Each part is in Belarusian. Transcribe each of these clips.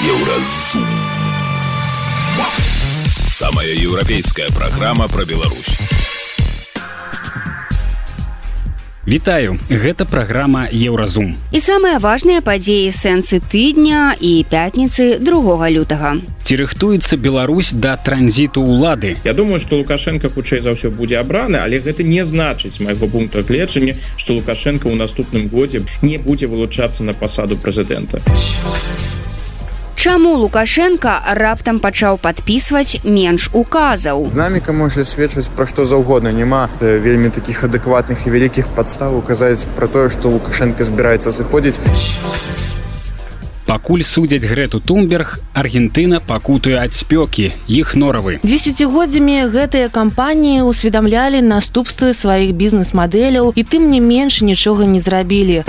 Еўразум. Самая еўрапейская праграма пра Беларусь. Вітаю, гэта праграма Еўразум. І самыя важныя падзеі сэнсы тыдня і пятніцы другога лютага. Ці рыхтуецца Беларусь да транзіту ўлады. Я думаю, што Лукашенко хутчэй за ўсё будзе абраны, але гэта не значыць майго пункту гледжання, што Лукашенко ў наступным годзе не будзе вылучацца на пасаду прэзідэнта. Чаму Лукашенко раптам пачаў падпісваць менш указаў. Дынаміка можа сведчыць пра што заўгодна няма вельмі такіх адэкватных і вялікіх падстав указаць пра тое, што Лукашенко збіраецца сыходзіць. Пакуль судзяць Грэту Тумберг, Аргентына пакутуе ад спёкі, іх норавы. Дзесяцігоддзямі гэтыя кампаніі ўсведамлялі наступствы сваіх бізнес-мадэляў і тым не менш нічога не зрабілі.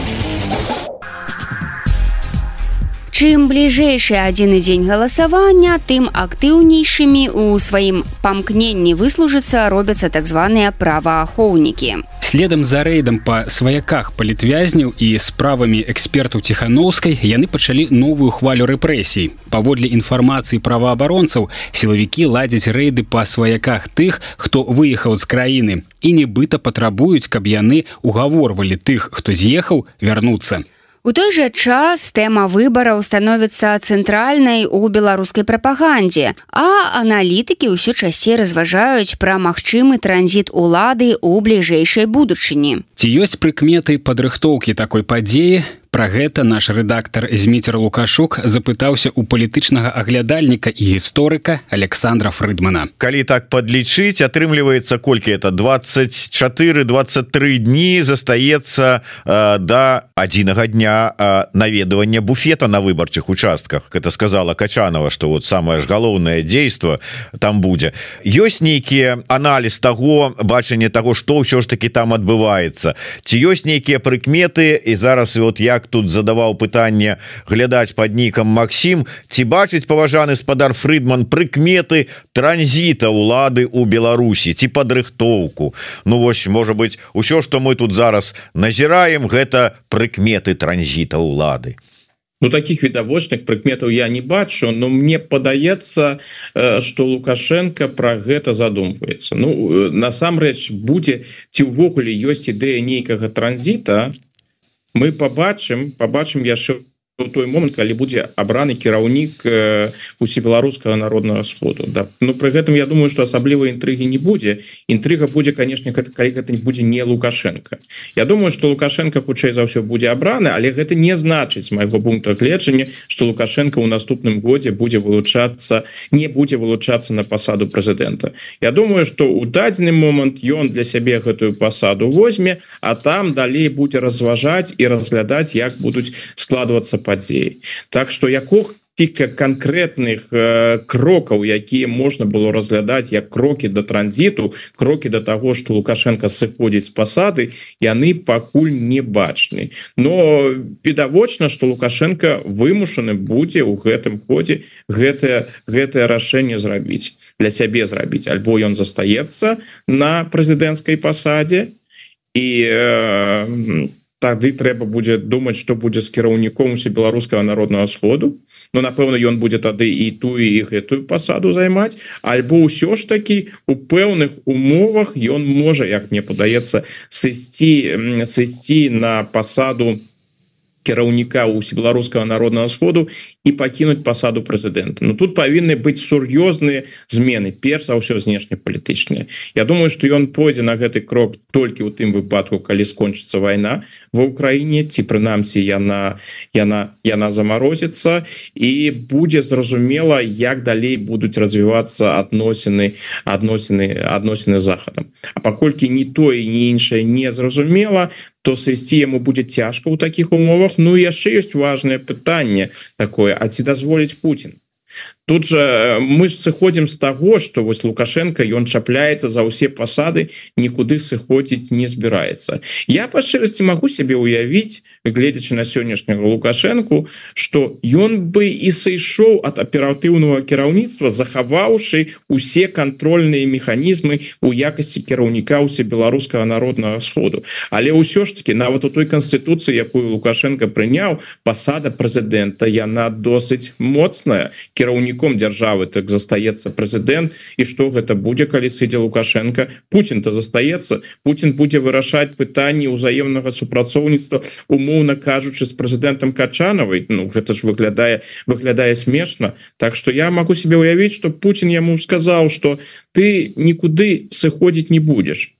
Чым бліжэйшы адзіны дзень галасавання, тым актыўнейшымі ў сваім памкненні выслужыцца робяцца так званыя праваахоўнікі. Следам за рэйдам па сваяках палітвязняў і справамі экспертаў ціханаўскай яны пачалі новую хвалю рэпрэсій. Паводле інфармацыі праваабаронцаў сілавікі ладзяць рэйды па сваяках тых, хто выехаў з краіны і нібыта патрабуюць, каб яны угаворвалі тых, хто з'ехаў вярнуцца. У той жа час тэма выбараў становіцца цэнтральнай у беларускай прапагандзе, а аналітыкі ўсё часцей разважаюць пра магчымы транзіт улады ў бліжэйшай будучыні. Ці ёсць прыкметы падрыхтоўкі такой падзеі, Пра гэта наш рэдактар зміцер лукашук запытаўся у палітычнага аглядальніка і гісторыка александра фрыдмана. Калі так подлічыць атрымліваецца колькі это? 24 23 дні застаецца э, до адзінага дня э, наведвання буфета на выбарчых участках. Это сказала качанова что вот самое ж галоўнае дзейство там будзе. Ёсць нейкіе аналіз того бачанне того что ўсё ж таки там адбываецца. Ці ёсць нейкія прыкметы і зараз вот як як тут задаваў пытанне глядаць под нікам Макссім ці бачыць паважаны спадар Фрыдман прыкметы транзіта улады у Беларусі ці падрыхтоўку? Ну вось можа быть усё что мы тут зараз назіраем гэта прыкметы транзіта улады Ну, таких відавочных прыкметаў я не бачу но мне падаецца что лукашенко про гэта задумваецца. Ну насамрэч будзе ці ўвогуле ёсць ідэя нейкага транзіта мы побачым побачым яшчэ той момант калі будзе абраны кіраўнік усебеларускага народного сходу. Да. Ну при гэтым я думаю что асабліва інтрыгі не будзе. Інтрыга будзе конечно калі гэта не будзе не лукашенко. Я думаю что лукашенко хутчэй за ўсё будзе абраны але гэта не значыць майго пункту гледжання что лукашенко ў наступным годзе будзе вылучацца не будзе вылучацца на пасаду прэзідэнта. Я думаю что у дадзены момант ён для сябе гэтую пасаду возьме а там далей будзе разважаць і разглядаць як будуць складывацца падзей Так что якох тільки конкретных крокаў якія можна было разглядаць як крокі до транзіту крокі до того что лукашенко сыходзіць з пасады яны пакуль не бачны но відавочна что лукашенко вымушаны будзе ў гэтым ходзе гэтае гэтае рашэнне зрабіць для сябе зрабіць. Альбо ён застаецца на прэзідэнцкай пасадзе і э, тады трэба будзе думаць что будзе з кіраўніком усе беларускага народного сходу. Но ну, напэўна ён будзе тады і тую і гэтую пасаду займаць. Альбо ўсё ж таки у пэўных умовах ён можа як мне падаецца сысці сысці на пасаду на кіраўніка усебеларускага народного сходу і пакінуць пасаду прэзідэнта. Ну тут павінны быць сур'ёзныя змены перш за ўсё знешнепалітычныя. Я думаю что ён пойдзе на гэты крок толькі ў тым выпадку калі скончыцца вайна ва ўкраіне ці прынамсі яна яна яна замарозіцца і будзе зразумела як далей будуць развівацца адносіны адносіны адносіны захадам. А паколькі не тое не іншае не зразумела то сысці яму будзе цяжка ў такіх умовах Ну яшчэ ёсць важное пытанне такое А ці дазволіць Путін тут же мы ж сыходзім з таго что вось лукашенко ён чапляецца за ўсе пасады нікуды сыходзіць не збіраецца. Я па шчырасці могу себе уявіць гледзячы на сённяшняга лукашенко что ён бы і сышоў от аператыўного кіраўніцтва захаваўшы усе контрольныя механізмы у якасці кіраўніка усе беларускага народного сходу. Але ўсё ж таки нават у той конституцыі якую лукашенко прыняў пасада прэзідэнта яна досыць моцная кіраўніком дзяржавы так застаецца прэзідэнт. І что гэта будзе калі сыдзе лукашенко? Путін то застаецца. Путін будзе вырашаць пытанні ўзаемнага супрацоўніцтва умоўна кажучы з прэзідэнтам качанавай Ну гэта ж выглядае выглядае смешна. Так что я могу себе уявіць что Путін яму сказаў что ты нікуды сыходзіць не будешь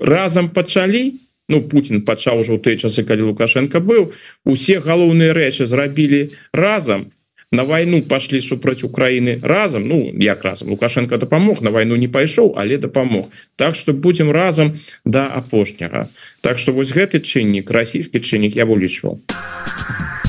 разам пачалі? Ну Путін пачаў ужо ў той часы калі лукашенко быў. Усе галоўныя рэчы зрабілі разам на войну пошли супраць Украины разам ну як разам лукашенко дапамог на войну не пайшоў але дапамог так что будем разам до да апошняга так что вось гэты чыннік расійскі чыннік я вылічваў а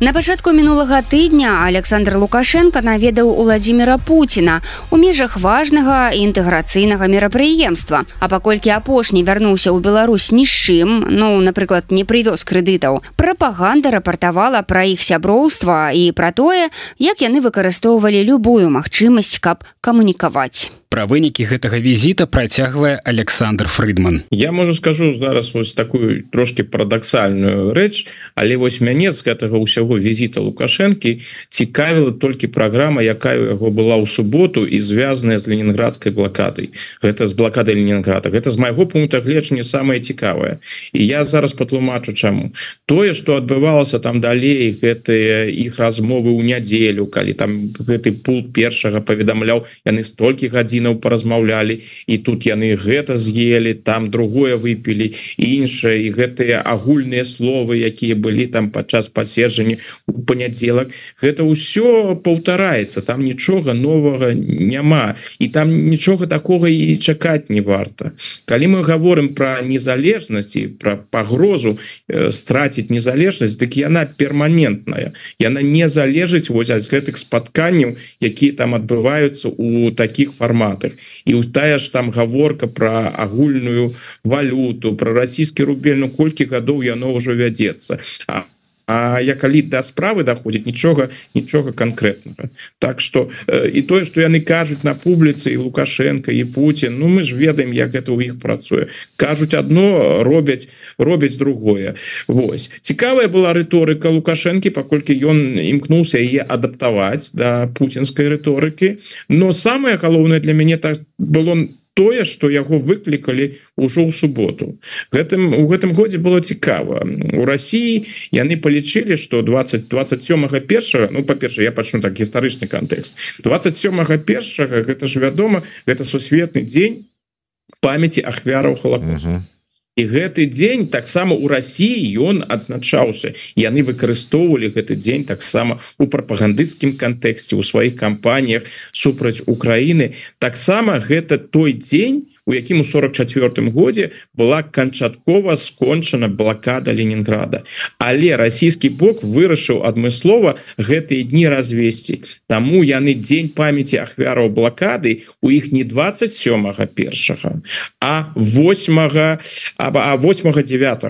На пачатку мінулага тыдня Александр Лукашенко наведаў Владимира Путина у межах важнага інтэграцыйнага мерапрыемства. А паколькі апошні вярнуўся ў Беларусь ні з чым, ну, напрыклад, не прывёз крэдытаў. Прапаганда рапартавала пра іх сяброўства і пра тое, як яны выкарыстоўвалі любую магчымасць, каб камунікаваць пра вынікі гэтага візіта працягвае Александр Фрыдман. Я можа скажу зараз вось такую трошки парадаксальную рэч але вось мяне з гэтага ўсяго візіта лукашэнкі цікавіла толькі праграма якая у яго была ў суботу і звязаная з ленінградскай блакадай. Гэта з блакады Ленінграда гэта з майго пункта гледжання самае цікавае. І я зараз патлумачу чаму. Тое что адбывалася там далей гэтыя іх размовы ў нядзелю калі там гэты пул першага паведамляў яны столькі гадзін гадзінаў паразмаўлялі і тут яны гэта з'елі там другое выпілі іншае і гэтыя агульныя словы якія былі там падчас паседжання у панядзелак. Гэта ўсё паўтараецца там нічога новага няма і там нічога такога і чакаць не варта. Калі мы говорим про незалежнасць і про пагрозу э, страціць незалежнасць дык яна перманентная. Яна не залежыць вось з гэтых спатканняў якія там адбываюцца у таких форматах форматах і тая ж там гаворка про агульную валюту про расійскі рубель ну колькі гадоў яно ўжо вядзецца а А я калі да справы даходзіць нічога нічога конкретнага Так что і тое что яны кажуць на публіцы і лукашенко і Путін Ну мы ж ведаем як это у іх працуе. Кажуць одно робяць робяць другое. Вось. Цікавая была рыторыка лукашэнкі паколькі ён імкнуўся яе адаптаваць да путінскай рыторыкі. Но самое галоўнае для мяне так было на тое что яго выклікалі ўжо ў суботу. Гэтым у гэтым годзе было цікава. У Росіі яны палічылі что 20 27 першага ну па-перша я пачну так гістарычны контекст 27 першага гэта ж вядома гэта сусветны дзень памяти ахвяраў холокоста uh -huh і гэты дзень таксама у Росіі ён адзначаўся. Яны выкарыстоўвалі гэты дзень таксама у прапагандысцкім кантэксце у сваіх кампаніях супраць Украіны. Таксама гэта той дзень у якім у 44 годзе была канчаткова скончана блокада Ленінграда але расійскі бок вырашыў адмыслова гэтыя дні развесці. Таму яны дзень памяти ахвяраў блокады у іх не 27 першага а 8 а 8 9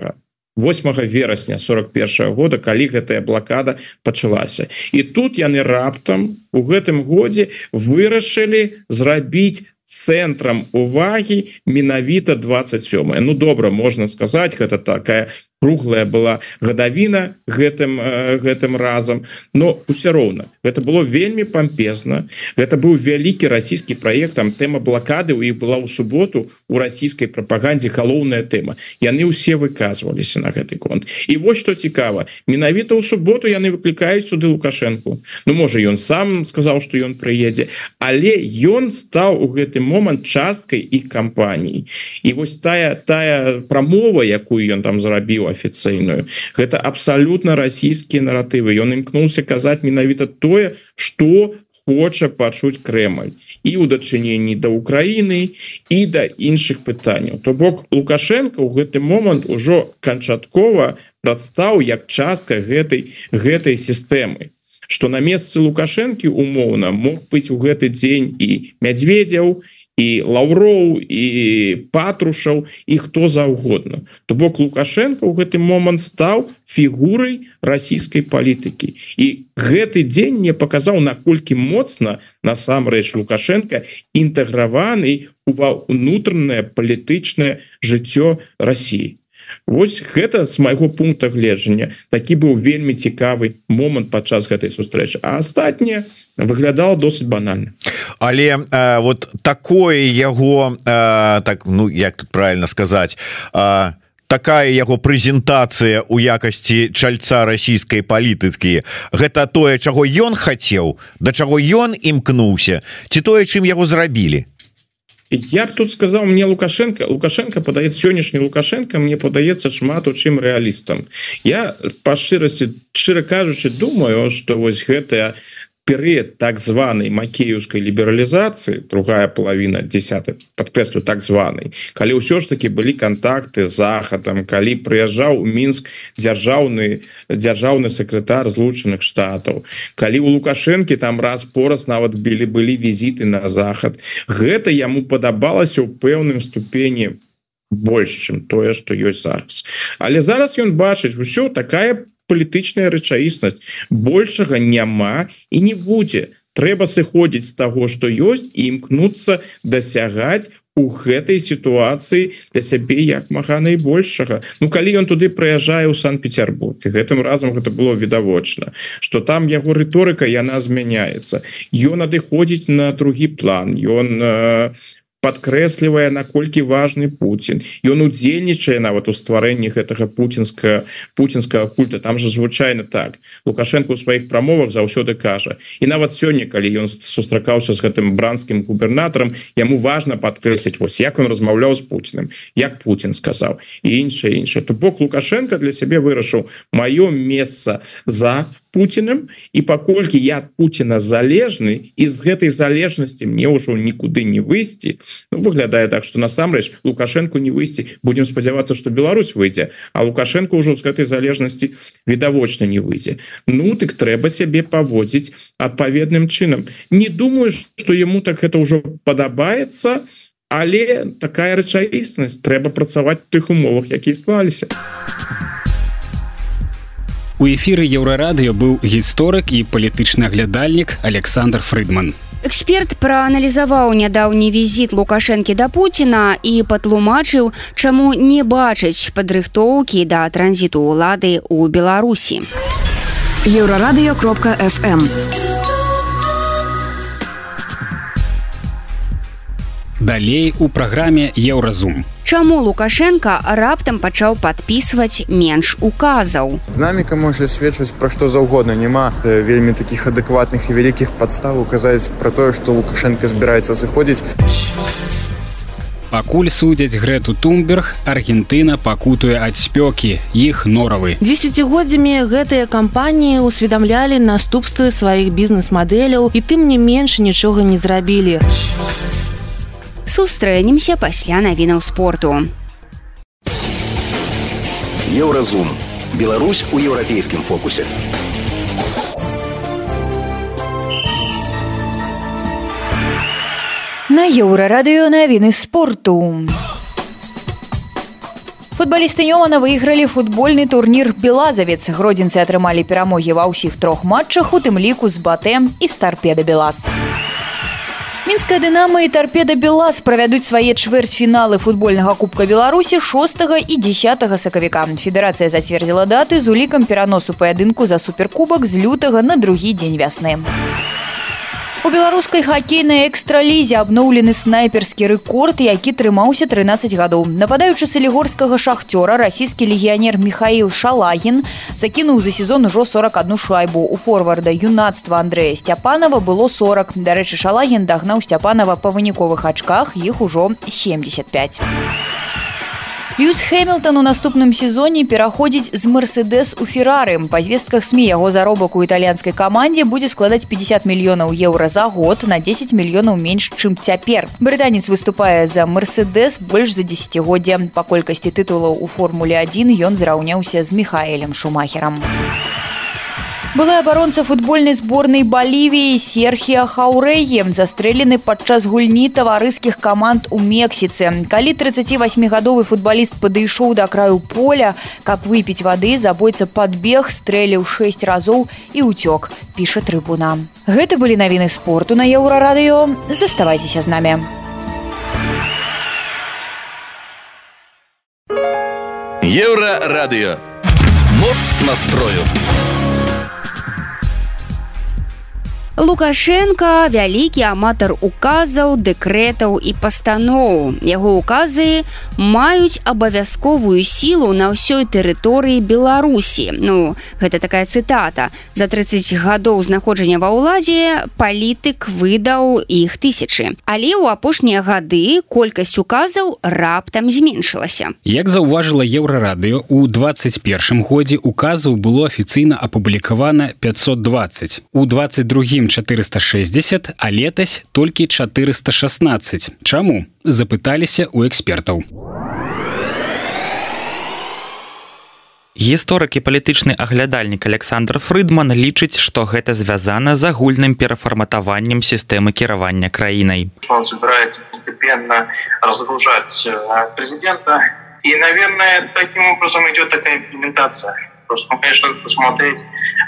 8 верасня 41 года калі гэтая блокада пачалася. І тут яны раптам у гэтым годзе вырашылі зрабіць цэнтрам увагі менавіта 27 ну добра можна сказаць гэта такая круглая была гадавіна гэтым э, гэтым разам. Но ўсё роўна это было вельмі пампезна. Это быў вялікі расійскі проект там тэма блокады у іх была ў суботу у расійскай прапагандзе галоўная тэма. Яны ўсе выказваліся на гэты конт. І вось что цікава. Менавіта ў суботу яны выклікаюць суды лукашэнку. Ну можа ён сам сказаў что ён прыедзе. Але ён стаў у гэты момант часткай іх кампаніі. І вось тая тая прамова якую ён там зрабіў афіцыйную гэта абсалютна расійскія наратывы. Ён імкнуўся казаць менавіта тое что хоча пачуць Крemль і ў дачыненні да Украіны і да іншых пытанняў. То бок лукашенко ў гэты момант ужо канчаткова прадстаў як частка гэтай гэтай сістэмы что на месцы лукашэнкі умоўна мог быть у гэты дзень і мядзведзяў і лаўроў і патрушаў і хто заўгодна. То бок лукашенко ў гэты момант стаў фігурай расійскай палітыкі. І гэты дзень не паказаў наколькі моцна насамрэч лукашенко інтэграваны ува унутранае палітычнае жыццё Росіі Вось гэта з майго пункта гледжання такі быў вельмі цікавы момант падчас гэтай сустрэчы. А астатняе выглядала досыць банальна. Але э, вот такое яго э, так ну як тут правильно сказаць э, такая яго прэзентацыя у якасці чальца расійскай палітыкі гэта тое чаго ён хацеў да чаго ён імкнуўся ці тое чым яго зрабілі я б тут сказал мне лукашенко лукашенко падаецца сённяшні лукашенко мне падаецца шмат у чым рэалістам я па шчырасці шчыра кажучы думаю что вось гэтая перыяд так званой макеевской лібералізацыі другая половина 10 подкрэслю так званый калі ўсё ж таки былі контакты захадам калі прыязджаў у мінск дзяржаўны дзяржаўны секретар злучаных штатаў калі у лукашэнкі там раз пораз нават білі былі візіты на захад гэта яму падабалася ў пэўным ступені больш чым тое что ёсць зараз. Але зараз ён бачыць усё такая палітычная рэчаіснасць. Большага няма і не будзе. Трэба сыходзіць з таго что ёсць і імкнуцца дасягаць у гэтай сітуацыі для сябе як мага найбольшага. Ну калі ён туды прыязджае ў санкт-петербург гэтым разам гэта было відавочна что там яго рыторыка яна змяняецца. Ён адыходзіць на другі план. Ён э, подкрэслівае наколькі важный Путін ён удзельнічае нават у стварэнні гэтага путинска путинскага культа. Там же звычайно так. Лукашенко у сваіх прамовах заўсёды кажа. І нават сёння калі ён сустракаўся з гэтым бранскім губернатарам яму важно подкрэсліць вось як он размаўляў з Путиным як Путин сказаў і іншае іншае. То бок лукашенко для сябе вырашыў маё месца за Путиным і паколькі я Путина залежны і з гэтай залежнасці мне ўжо нікуды не выйсці ну, выглядае так что насамрэч лукашенко не выйсці будем спадзявацца что Беларусь выйдзе а лукашенко ўжо з гэтай залежнасці відавочна не выйдзе Ну так трэба сябе паводзіць адпаведным чынам не думаю что ему так это ўжо падабаецца але такая рэчаіснасць трэба працаваць тых умовах якія склаліся. а У эфіры еўрарадыё быў гісторык і палітычны аглядальнік Александр Фрыдман. Эксперт прааналізаваў нядаўні візіт лукашэнкі да Пуціна і патлумачыў, чаму не бачыць падрыхтоўкі да транзіту ўлады ў Беларусі. Еўрарадыё кропка FM. Далей у праграме Еўразум. Чаму Лукашенко раптам пачаў падпісваць менш указаў. Дынаміка можа сведчыць пра што заўгодна няма вельмі такіх адэкватных і вялікіх падстав указаць пра тое, што Лукашенко збіраецца сыходзіць. Пакуль судзяць грэту тумберг Аргентына пакутуе ад спёкі іх норавы десятгоддзямі гэтыя кампаніі усведамлялі наступствы сваіх бізнес-мадэляў і тым не менш нічога не зрабілі сустрэнемся пасля навінаў спорту. Еўразум. Беларусь у еўрапейскім фокусе. На еўрарадыё навіны спорту. Футбалісты Нёмана выйгралі футбольны турнір Белазавец. Гродзенцы атрымалі перамогі ва ўсіх трох матчах, у тым ліку з батэм і старпеда Белас мінская дынама і торпеда белас правядуць свае чвэрцьфіналы футбольнага кубка беларусі 6 і 10 сакавіка. Федэрацыя зацвердзіла даты з улікам пераносу паядынку за суперкубак з лютага на другі дзень вясны. а У беларускай хакейнай экстралізе абноўлены снайперскі рэкорд, які трымаўся 13 гадоў. Нападаючы салігорскага шахцёра расійскі легіянер Михаил Шалагін закінуў за сезон ужо 41 шайбу. У форварда юнацтва Андрэя Сцяпанова было 40. Дарэчы, Шалагін дагнаў Сцяпанова па выніковых ачках, іх ужо 75. Льюс Хэмилтон у наступным сезоне пераходзіць з Мерседес у Феррары. Па звестках СМі яго заробак у італьянскай камандзе будзе складаць 50 мільёнаў еўра за год на 10 мільёнаў менш, чым цяпер. Брытанец выступае за Мерседес больш за десятгоддзя. Па колькасці тытулаў у формуле 1 ён зраўняўся з Михаэлем Шумахерам. Былы абаронца футбольнай зборнай Балівіі Серхія Хаурэем застрэлены падчас гульні таварыскіх каманд у Мексіцы. Калі 38гадовы футбаліст падышоў да краю поля, каб выпіць вады, забойца падбег, стрэліў 6 разоў і ўцёк, піша трыбуна. Гэта былі навіны спорту на еўрарадыё. Заставайцеся з намі. Еўрарадыё. Моц настрою. Лукашенко вялікі аматар указаў, дэкрэтаў і пастаноў. Яго указы маюць абавязковую сілу на ўсёй тэрыторыі Беларусі. Ну гэта такая цытата. За 30 гадоў знаходжання ва ўладзе палітык выдаў іх тысячы. Але ў апошнія гады колькасць указаў раптам зменшылася. Як заўважыла еўрарадыё у 21 годзе указаў было афіцыйна апублікавана 520. У 22 460 а летась толькі 416 Чаму запыталіся у экспертаў. Гісторык і палітычны аглядальнік александр фрыдман лічыць што гэта звязана з агульным перафарматаваннем сістэмы кіравання краінай. Он собирается постепенно разгружать э, президента и наверное таким образом идет такая имплементация Просто, ну, конечно, надо посмотреть,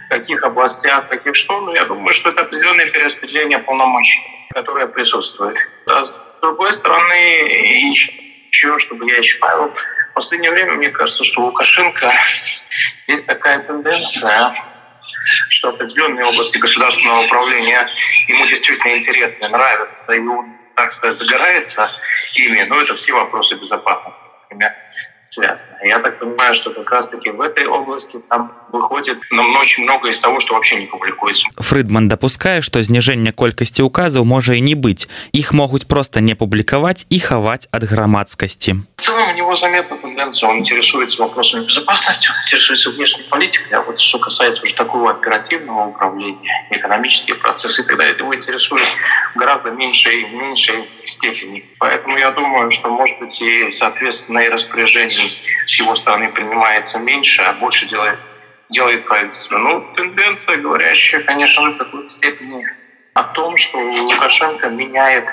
в каких областях, в каких что. Но я думаю, что это определенное перераспределение полномочий, которое присутствует. А с другой стороны, еще, чтобы я еще правил, в последнее время, мне кажется, что у Лукашенко есть такая тенденция, что определенные области государственного управления ему действительно интересны, нравятся, и он, так сказать, загорается ими, но это все вопросы безопасности. Например, связано. Я так понимаю, что как раз-таки в этой области там выходит нам очень много из того, что вообще не публикуется. Фридман допускае, што зніжэнне колькасці указаў можа і не быць. Іх могуць проста не публікаваць і хаваць ад грамадскасці. В целом у него заметна тенденция, он интересуется вопросами безопасности, он интересуется внешней политикой, а вот что касается уже такого оперативного управления, экономические процессы, тогда это его интересует гораздо меньшей, меньшей степени. Поэтому я думаю, что может быть и соответственно и распоряжение с его стороны принимается меньше, а больше делает, делает правительство. Ну, тенденция, говорящая, конечно же, в какой-то степени о том, что Лукашенко меняет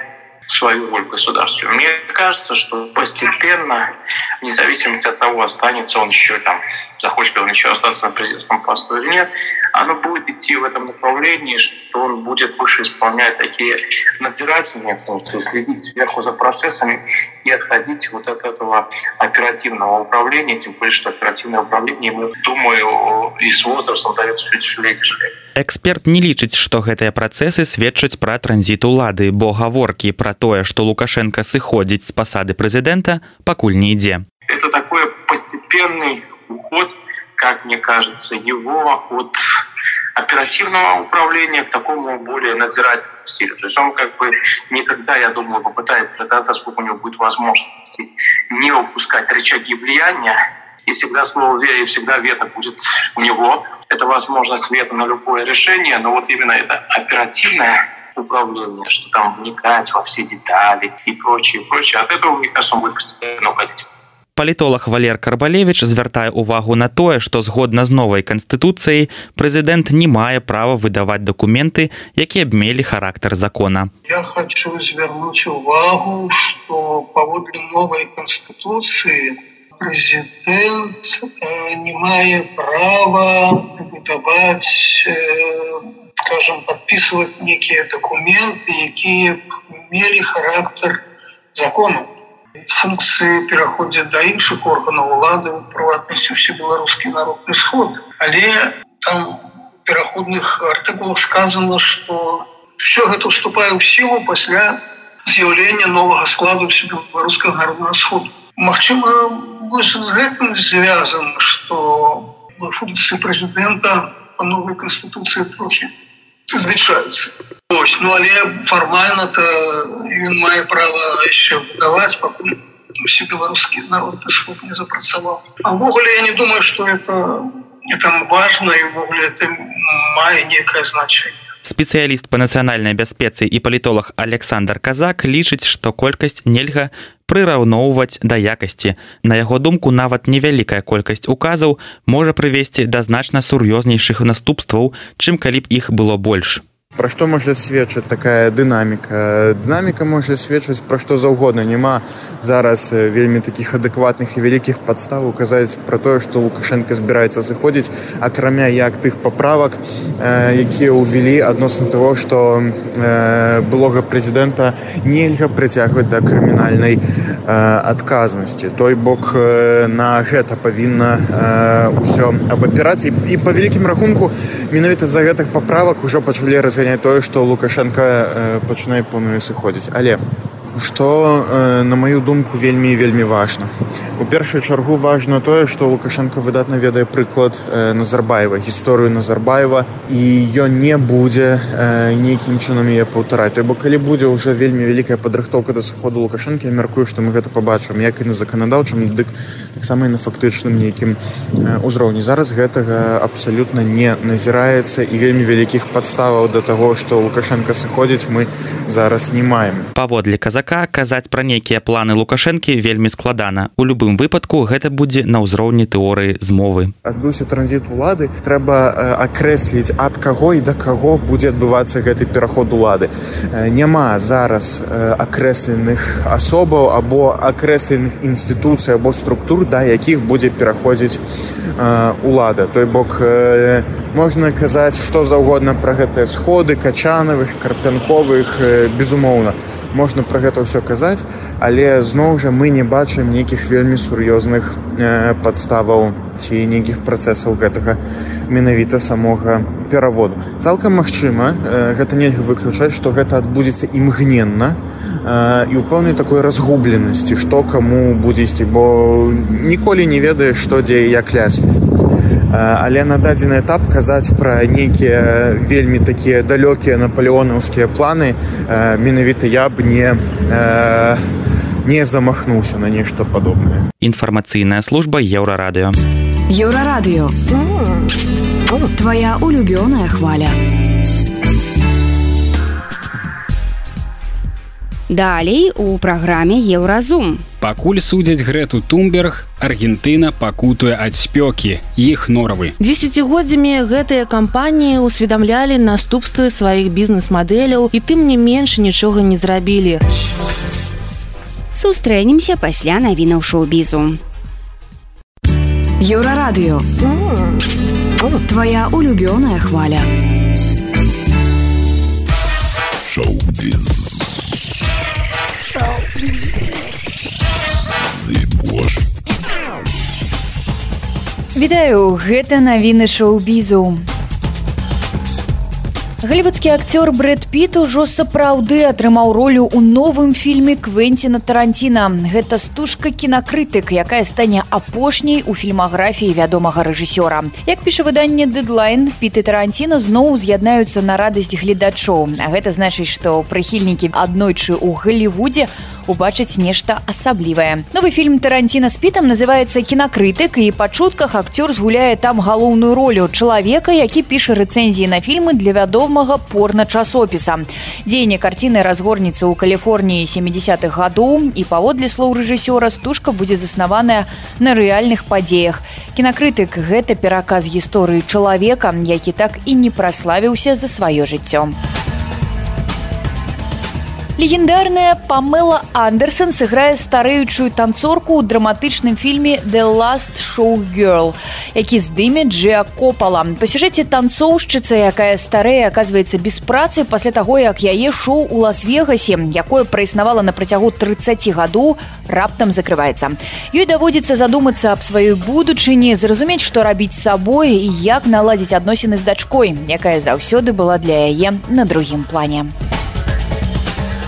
свою роль в государстве. Мне кажется, что постепенно, вне зависимости от того, останется он еще там, захочет ли он еще остаться на президентском посту или нет, оно будет идти в этом направлении, что он будет больше исполнять такие надзирательные функции, следить сверху за процессами и отходить вот от этого оперативного управления, тем более, что оперативное управление, ему, думаю, и с возрастом дается чуть чуть тяжелее. Эксперт не лічыць, што гэтыя працэсы сведчаць пра транзіт улады, бо гаворкі пра тое, што Лукашенко сыходзіць з пасады прэзідэнта, пакуль не ідзе. Это такой постепенный уход, как мне кажется, его от оперативного управления к такому более надзирательному стилю. То есть он как бы никогда, я думаю, попытается до конца, сколько у него будет возможности, не упускать рычаги влияния, и всегда слово «вера» и всегда вето будет у него. Это возможность вето на любое решение, но вот именно это оперативное управление, что там вникать во все детали и прочее, прочее. От этого, мне кажется, он будет постепенно уходить палітолог валер карбалевич звяртае увагу на тое што згодна з новай канстытуцыяй прэзідэнт не мае права выдаваць дакументы якія б мелі характар закона я хочу звярнуць увагу что паводле новой конституции президент э, не мае права выдаваць э, скажем подписывать некие документы якія мелі характар закона. Функцыі пераходзяць да іншых органаў улады прыватнасці усе беларускі народны сход але там пераходных артыкулах сказано что все гэта уступае ў сілу пасля з'яўлення новага складу беларускага народного сходу Мачыма з гэтым звязан что функцыі прэзідэнта по новой конституцыі трохі змяншаюцца. Ось, ну але фармальна то ён мае права еще выдаваць пакуль усе беларускі народ суд не запрацаваў. Авогуле я не думаю что это не там важно і ввогуле это мае некае значение спецыяліст па нацыянальнай бяспецы і палітолог александр казак лічыць што колькасць нельга прыраўноўваць да якасці. На яго думку нават невялікая колькасць указаў можа прывесці да значна сур'ёзнейшых наступстваў чым калі б іх было больш Пра што можа сведчыць такая дынаміка дынаміка можа сведчыць пра што заўгодна няма зараз вельмі такіх адэкватных і вялікіх падстав указаць пра тое што лукашенко збіраецца сыходзіць акрамя як тых паправак якія ўвялі адносна того што былога прэзідэнта нельга прыцягваць да крымінальнай адказнасці той бок на гэта павінна ўсё абапіраць і па вялікім рахунку менавіта з-за гэтых паправак ужо пачалі раз разганяць тое што лукашенко э, пачынае поўную сыходзіць але што э, на маю думку вельмі вельмі важна. У першую чаргу важна тое што лукашенко выдатна ведае прыклад э, назарбаева гісторыю назарбаева і ён не будзе э, нейкім чынам яе паўтараць. То бо калі будзе ўжо вельмі вялікая падрыхтоўка да сыходу лукашэнкі я мяркую што мы гэта пабачым як і на заканадаўчым дык таксама і на фактычным нейкім э, узроўні. Зараз гэтага абсалютна не назіраецца і вельмі вялікіх падставаў да таго што лукашенко сыходзіць мы зараз не маем паводле казака казаць пра нейкія планы лукашэнкі вельмі складана. У любым выпадку гэта будзе на ўзроўні тэорыі змовы. Адбыўся транзіт улады трэба акрэсліць ад каго і да каго будзе адбывацца гэты пераход улады. Няма зараз акрэсленых асобаў або акрэсленых інстытуцый або структур да якіх будзе пераходзіць улада. Той бок можна казаць што заўгодна пра гэтыя сходы качанавых карпянковых безумоўна. Можна пра гэта ўсё казаць але зноў жа мы не бачым нейкіх вельмі сур'ёзных э, падставаў ці нейкіх працэсаў гэтага менавіта самога пераводу. Цалкам магчыма э, гэта нельга выключаць што гэта адбудзецца імгненна э, і ў пэўнай такой разгубленасці што каму будзе ісці бо ніколі не ведаеш што дзе як лясне але на дадзены этап казаць пра нейкія вельмі такія далёкія наполеонаўскія планы менавіта я б не не замахнуўся на нешта падобнае. Інфармацыйная служба еўрарадыё. Еўрарадыё. Твоя улюбёная хваля Далей у праграме Еўразум. Пакуль судзяць Грэту Тумберг, Аргентына пакутуе ад спёкі іх норавы. Дзесяцігоддзямі гэтыя кампаніі ўсведамлялі наступствы сваіх бізнес-мадэляў і тым не менш нічога не зрабілі. Сустрэнемся пасля навінаў шоу-бізу. Еўрарадыё. Твоя улюбёная хваля. Шоу-біз. Вітаю, гэта навіны шоу-бізу. Галівудскі акцёр Брэд Піт ужо сапраўды атрымаў ролю ў новым фільме Квенціна Таранціна. Гэта стужка кінакрытык, якая стане апошняй у фільмаграфіі вядомага рэжысёра. Як піша выданне Дэдлайн, Піт і Таранціна зноў з'яднаюцца на радасць гледачоў. Гэта значыць, што прыхільнікі аднойчы ў Галівудзе убачыць нешта асаблівае. Новы фільм Таранціна з пітам называецца кінакрытык і па чутках акцёр згуляе там галоўную ролю чалавека, які піша рэцэнзіі на фільмы для вядомага порна часопіса. Дзеянне карціны разгорнецца ў Каліфорніі 70-х гадоў і паводле слоў рэжысёра стужка будзе заснаваная на рэальных падзеях. Кінакрытык гэта пераказ гісторыі чалавека, які так і не праславіўся за сваё жыццё. Легендарная Памела Андерсон сыграе старэючую танцорку ў драматычным фільме The Last Show Girl, які здыме Джа Копала. Па сюжэце танцоўшчыца, якая старэя аказваецца без працы пасля таго, як яе шоу у Лас-Вегасе, якое праіснавала на працягу 30 гадоў, раптам закрываецца. Ёй даводзіцца задумацца аб сваёй будучыні, зразумець, што рабіць сабой і як наладзіць адносіны з дачкой, якая заўсёды была для яе на другім плане.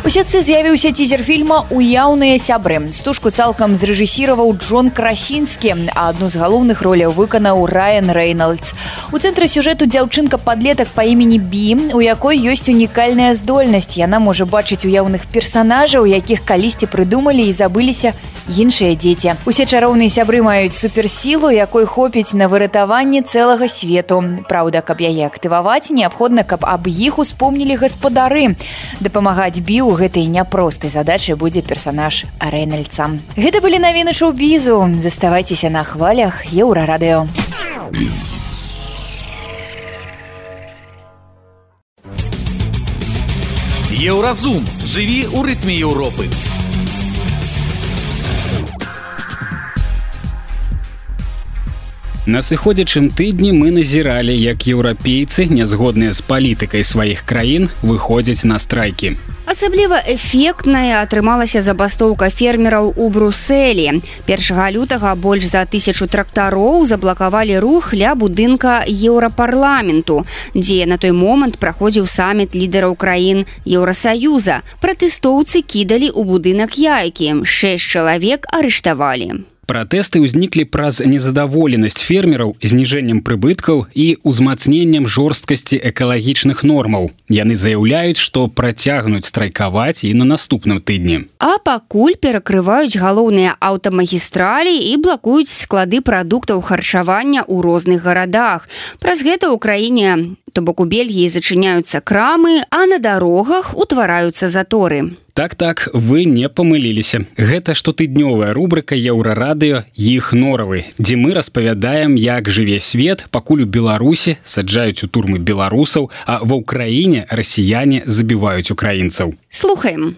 Сетцы з'явіўся цізер фільма уяўныя сябры. Стужку цалкам зрэжысіраваў Джон Красінскі, а адну з галоўных роляў выканаў Райан Рэйнальдс. У цэнтры сюжэту дзяўчынка падлетак па імені Бі, у якой ёсць унікальная здольнасць. Яна можа бачыць уяўных персанажаў, якіх калісьці прыдумалі і забыліся іншыя дзеці. Усе чароўныя сябры маюць суперсілу якой хопіць на выратаванне цэлага свету. Праўда каб яе актываваць неабходна каб аб іх успомнілі гаспадары. Дапамагаць біў гэтай няпростай задачай будзе персанаж рэнальца гэта былі навіны шоу-бізу. Заставайцеся на хвалях еўрарадыё. Еўразум. Жыві ў рытме Еўропы. На сыходзячым тыдні мы назіралі, як еўрапейцы, нязгодныя з палітыкай сваіх краін, выходзяць на страйкі. Асабліва эфектная атрымалася забастоўка фермераў у Брусселі. Першага лютага больш за тысячу трактароў заблакавалі рух ля будынка еўрапарламенту, дзе на той момант праходзіў саміт лідараў краін Еўрасаюза. Пратэстоўцы кідалі ў будынак яйкі. Шэсць чалавек арыштавалі пратэсты ўзніклі праз незадаволенасць фермераў зніжэннем прыбыткаў і ўзмацненнем жорсткасці экалагічных нормаў. Яны заяўляюць што працягнуць страйкаваць і на наступным тыдні. А пакуль перакрываюць галоўныя аўтамагістралі і блакуюць склады прадуктаў харчавання ў розных гарадах. Праз гэта ў краіне то бок у бельгіі зачыняюцца крамы а на дарогах утвараюцца заторы так так вы не памыліліся гэта штотыднёвая рубрика еўрарадыё іх норавы дзе мы распавядаем як жыве свет пакуль у беларусі саджаюць у турмы беларусаў а ва ўкраіне расіяне забіваюць украінцаў. Слухаем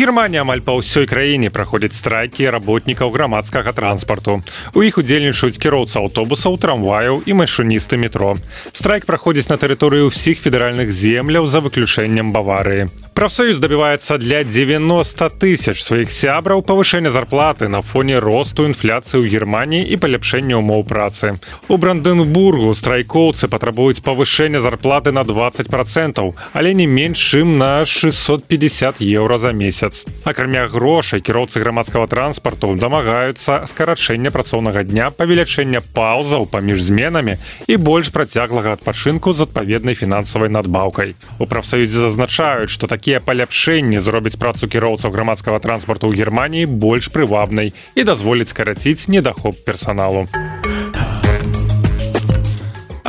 У Геррманіі амаль па ўсёй краіне праходзяць страйкі работнікаў грамадскага транспарту. У іх удзельнічаюць кіроўцы аўтобусаў, трамваяў і машыністы метро. Страйк праходзіць на тэрыторыі ўсіх федэральных земляў за выключэннем баварыі. Прафсоюз дабіваецца для 90 тысяч сваіх сябраў павышэння зарплаты на фоне росту інфляцыі ў Геррманіі і паляпшэння ўмоў працы. У Бранденбургу страйкоўцы патрабуюць павышэння зарплаты на 20 процентаў, але не менш чым на 650 еўра за месяц. Акрамя грошай кіроўцы грамадскага транспарту дамагаюцца скарачэння працоўнага дня павелічэння паўзаў паміж зменамі і больш працяглага адпачынку з адпаведнай фінансавай надбаўкай. У прафсаюзе зазначаюць, што такі такія паляпшэнні зробяць працу кіроўцаў грамадскага транспарту ў германії больш прывабнай і дазволіць скараціць недахоп персаналу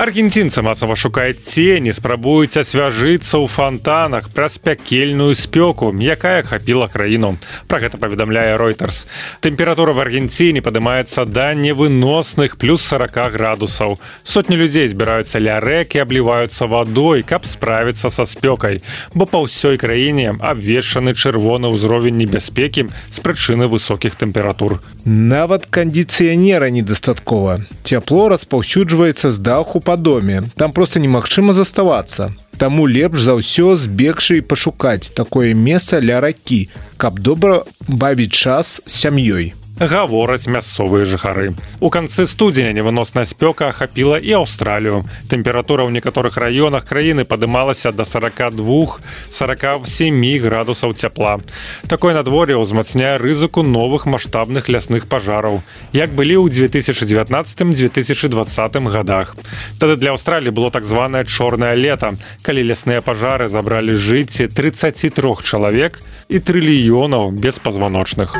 аргенцінцы масава шукаюць цені спрабуюць асвяжыцца ў фонтанах праз пякельную спёку якая хапіла краіну про гэта паведамляе reuters. Тэмпература в аргенціне падымаецца да невыносных плюс 40 градусаў сотні людзей збіраюцца ля рэкі абліваюцца вадой каб справіцца са спёкай бо па ўсёй краіне абвешаны чырвоны ўзровень небяспекі з прычыны высокіх тэмператур нават кандыцыянера недастаткова цяпло распаўсюджваецца з даху по па доме там просто немагчыма заставацца. Таму лепш за ўсё збегшы і пашукаць такое месца ля ракі каб добра бавіць час сям'ёй гавораць мясцовыя жыхары. У канцы студзеня невыносная спёка ахапіла і Аўстралію. Тэмпература ў некаторых раёнах краіны падымалася да 42 47 градусаў цяпла. Такое надвор'е ўзмацняе рызыку новых маштабных лясных пажараў, як былі ў 2019-2020 годах. Тады для Аўстраліі было так званае чорнае лета, калі лясныя пажары забралі жыцці 33 чалавек і трыльёнаў беспазваночных.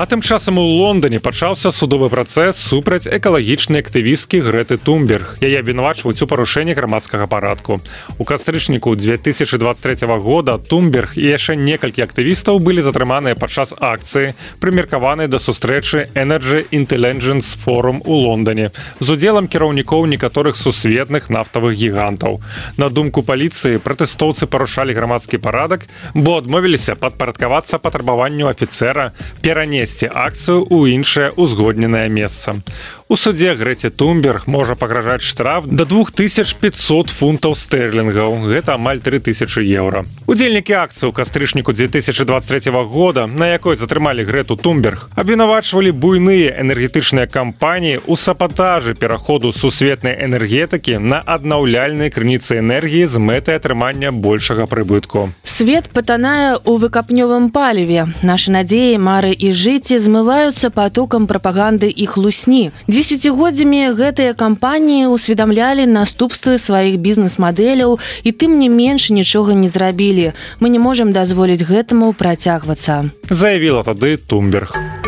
А тым часам у Лондоне пачаўся судовы працэс супраць экалагічнай актывісткі Грэты Тумберг. Яе абвінавачваюць у парушэнні грамадскага парадку. У кастрычніку 2023 года Тумберг і яшчэ некалькі актывістаў былі затрыманыя падчас акцыі, прымеркаванай да сустрэчы Energy Intelligence Forum у Лондоне з удзелам кіраўнікоў некаторых сусветных нафтавых гігантаў. На думку паліцыі пратэстоўцы парушалі грамадскі парадак, бо адмовіліся падпарадкавацца патрабаванню афіцера перанесці перанесці акцыю ў іншае ўзгодненае месца. У судзе Грэці Тумберг можа пагражаць штраф да 2500 фунтаў стэрлінгаў. Гэта амаль 3000 еўра. Удзельнікі акцыі ў кастрычніку 2023 года, на якой затрымалі Грэту Тумберг, абвінавачвалі буйныя энергетычныя кампаніі ў сапатажы пераходу сусветнай энергетыкі на аднаўляльнай крыніцы энергіі з мэтай атрымання большага прыбытку. Свет патанае ў выкапнёвым паліве. Нашы надзеі, мары і жыць сетці змываюцца потокам прапаганды і хлусні. Дзесяцігоддзямі гэтыя кампаніі усведамлялі наступствы сваіх бізнес-мадэляў і тым не менш нічога не зрабілі. Мы не можам дазволіць гэтаму працягвацца. Заявіла тады Тумберг.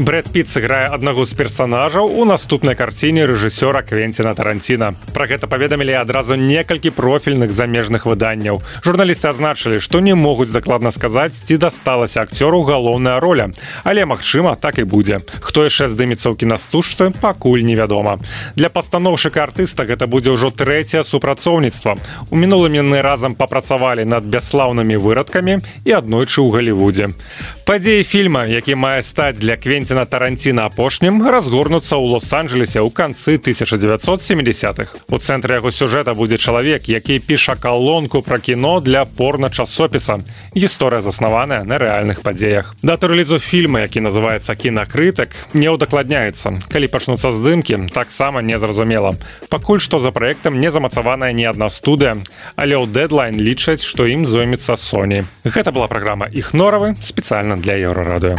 Брэд Піт сыграе аднаго з персанажаў у наступнай карціне рэжысёра Квенціна Таранціна. Пра гэта паведамілі адразу некалькі профільных замежных выданняў. Журналісты азначылі, што не могуць дакладна сказаць, ці дасталася акцёру галоўная роля. Але магчыма, так і будзе. Хто яшчэ здымецца ў кінастужцы, пакуль невядома. Для пастаноўшыка артыста гэта будзе ўжо трэцяе супрацоўніцтва. У мінулым яны разам папрацавалі над бяслаўнымі вырадкамі і аднойчы ў Галівудзе. Падзеі фільма, які мае стаць для Квенціна Таранціна апошнім, разгорнуцца ў лос-анджелесе ў канцы 1970-х. У цэнтры яго сюжэта будзе чалавек, які піша калонку пра кіно для порна-часопіса. Гісторыя заснаваная на рэальных падзеях. Дата рэлізу фільма, які называецца кінакрытак, не ўдакладняецца. Калі пачнуцца здымкі, таксама незразумела. Пакуль што за праектам не замацаваная ні адна студыя, але ў дэдлайн лічаць, што ім зоймецца Соні. Гэта была праграма іх норавы спецыяльна для еўрарадыё.